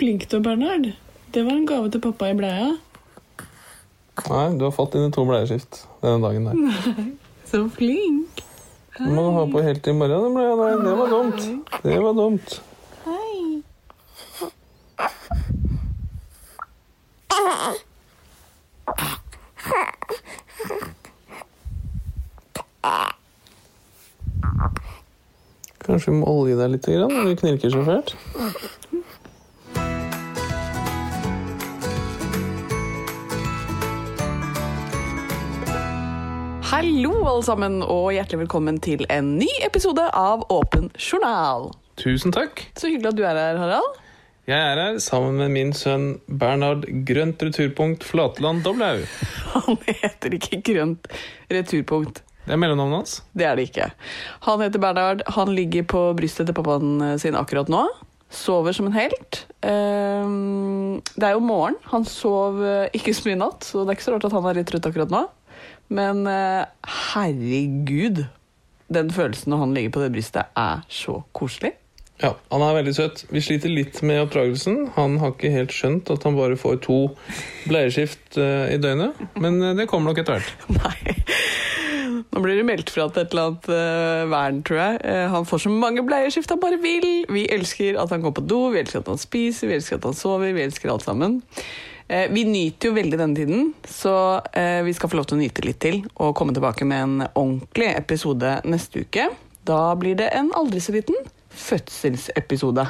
flink du er, Bernhard. Det var en gave til pappa i bleia. Nei, du har fått dine to bleieskift denne dagen der. Så flink. Du må ha på helt i morgen, den bleia der. Det var dumt. Det var dumt. Kanskje vi må olje deg litt grann, når du knirker så fælt. Hallo, alle sammen, og hjertelig velkommen til en ny episode av Åpen journal. Tusen takk. Så hyggelig at du er her, Harald. Jeg er her sammen med min sønn Bernhard Grønt returpunkt Flatland Doblau. Han heter ikke Grønt returpunkt. Det er mellomnavnet hans. Det er det ikke. Han heter Bernhard. Han ligger på brystet til pappaen sin akkurat nå. Sover som en helt. Ehm, Det er jo morgen. Han sov eh, ikke så mye i natt, så det er ikke så rart at han er litt trøtt akkurat nå. Men eh, herregud, den følelsen når han ligger på det brystet, er så koselig. Ja, Han er veldig søt. Vi sliter litt med oppdragelsen. Han har ikke helt skjønt at han bare får to bleieskift eh, i døgnet. Men eh, det kommer nok etter hvert. Nei. Nå blir det meldt fra til et eller annet vern, tror jeg. Han får så mange bleieskift han bare vil. Vi elsker at han går på do, vi elsker at han spiser, vi elsker at han sover, vi elsker alt sammen. Eh, vi nyter jo veldig denne tiden, så eh, vi skal få lov til å nyte litt til og komme tilbake med en ordentlig episode neste uke. Da blir det en aldri så liten fødselsepisode.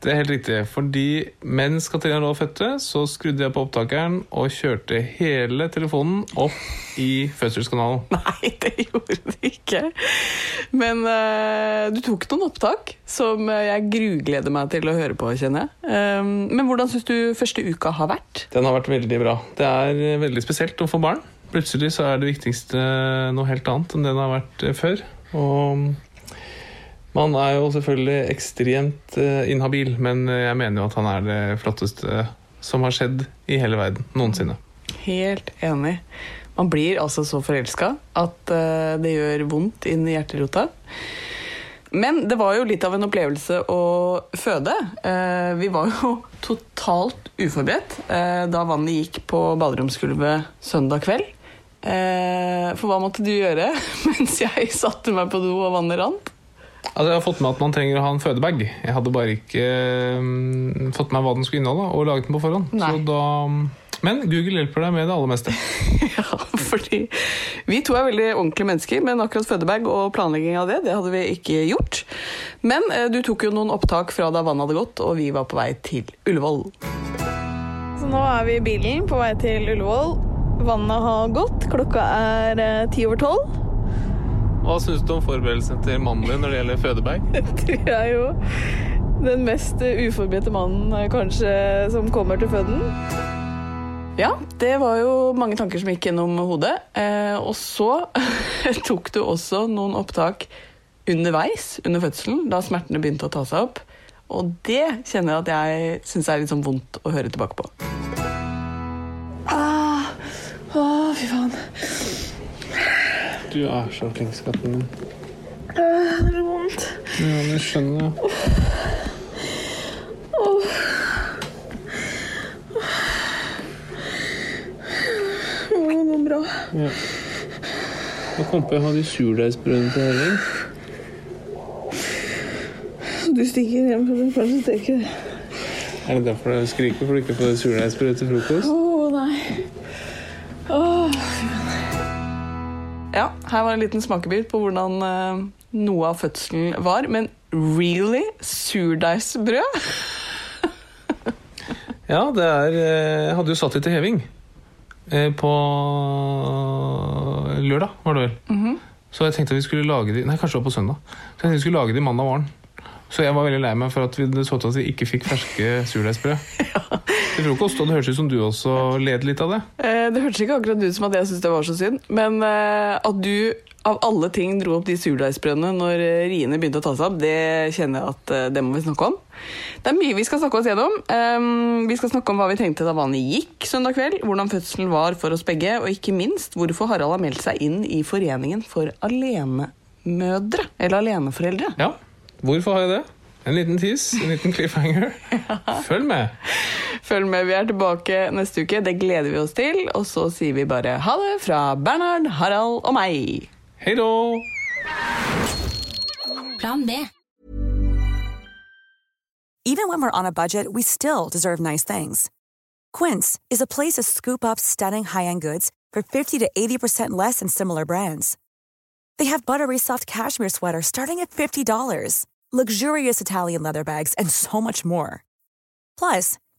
Det er helt riktig. Fordi mens Katrina lå og fødte, så skrudde jeg på opptakeren og kjørte hele telefonen opp i fødselskanalen. Nei, det gjorde du ikke. Men uh, du tok noen opptak som eh, jeg grugleder meg til å høre på, kjenner jeg. Um, men hvordan syns du første uka har vært? Den har vært veldig bra. Det er eh, veldig spesielt å få barn. Plutselig så er det viktigste noe helt annet enn det det har vært før. Og man er jo selvfølgelig ekstremt eh, inhabil, men eh, jeg mener jo at han er det flotteste som har skjedd i hele verden noensinne. Helt enig. Man blir altså så forelska at eh, det gjør vondt inn i hjerterota. Men det var jo litt av en opplevelse å føde. Vi var jo totalt uforberedt da vannet gikk på baderomsgulvet søndag kveld. For hva måtte du gjøre mens jeg satte meg på do og vannet rant? Altså, jeg har fått med at man trenger å ha en fødebag. Jeg hadde bare ikke um, fått med meg hva den skulle inneholde, og laget den på forhånd. Nei. Så da... Men Google hjelper deg med det aller meste. Ja, fordi vi to er veldig ordentlige mennesker, men akkurat fødebag og planlegging av det, det hadde vi ikke gjort. Men eh, du tok jo noen opptak fra da vannet hadde gått, og vi var på vei til Ullevål. Så nå er vi i bilen på vei til Ullevål. Vannet har gått. Klokka er eh, ti over tolv. Hva syns du om forberedelsene til mannen din når det gjelder fødebag? Du er jo den mest uforberedte mannen eh, kanskje som kommer til føden. Ja, det var jo mange tanker som gikk gjennom hodet. Eh, og så tok du også noen opptak underveis under fødselen, da smertene begynte å ta seg opp. Og det kjenner jeg at jeg syns er litt sånn vondt å høre tilbake på. Ah, å, fy faen. Du er så flink, skatten min. Ah, det er vondt. Ja, det skjønner jeg. Det går bra. Ja. Nå kom på jeg hadde surdeigsbrød til Helling. Du stikker hjem for å kanskje steke Er det derfor du skriker for du ikke får surdeigsbrød til frokost? Her var en liten smakebit på hvordan eh, noe av fødselen var. Men really? Surdeigsbrød? Ja, det er eh, Jeg hadde jo satt det til heving. Eh, På lørdag, var det vel. Så jeg tenkte vi skulle lage de Nei, kanskje det var på søndag. Så jeg tenkte vi skulle lage de mandag morgen. Så jeg var veldig lei meg for at vi, så ut at vi ikke fikk ferske surdeigsbrød til frokost. Og det hørtes ut som du også led litt av det. Eh, Det hørtes ikke akkurat ut som at jeg syntes det var så synd, men eh, at du av alle ting dro opp de surdeigsbrødene når eh, riene begynte å ta seg opp, det kjenner jeg at det må vi snakke om. Det er mye vi skal snakke oss gjennom. Um, vi skal snakke om hva vi tenkte da vannet gikk søndag kveld, hvordan fødselen var for oss begge, og ikke minst hvorfor Harald har meldt seg inn i Foreningen for alenemødre, eller aleneforeldre. Ja, hvorfor har jeg det? En liten tease, en liten cliffhanger. Følg med. Følg med, vi er tilbake neste uke. Det gleder vi oss til. Og så sier vi bare ha det fra Bernhard, Harald og meg. Hei då! Plan B. Even when we're on a budget, we still deserve nice things. Quince is a place to scoop up stunning high-end goods for 50 to 80% less than similar brands. They have buttery soft cashmere sweaters starting at $50, luxurious Italian leather bags, and so much more. Plus,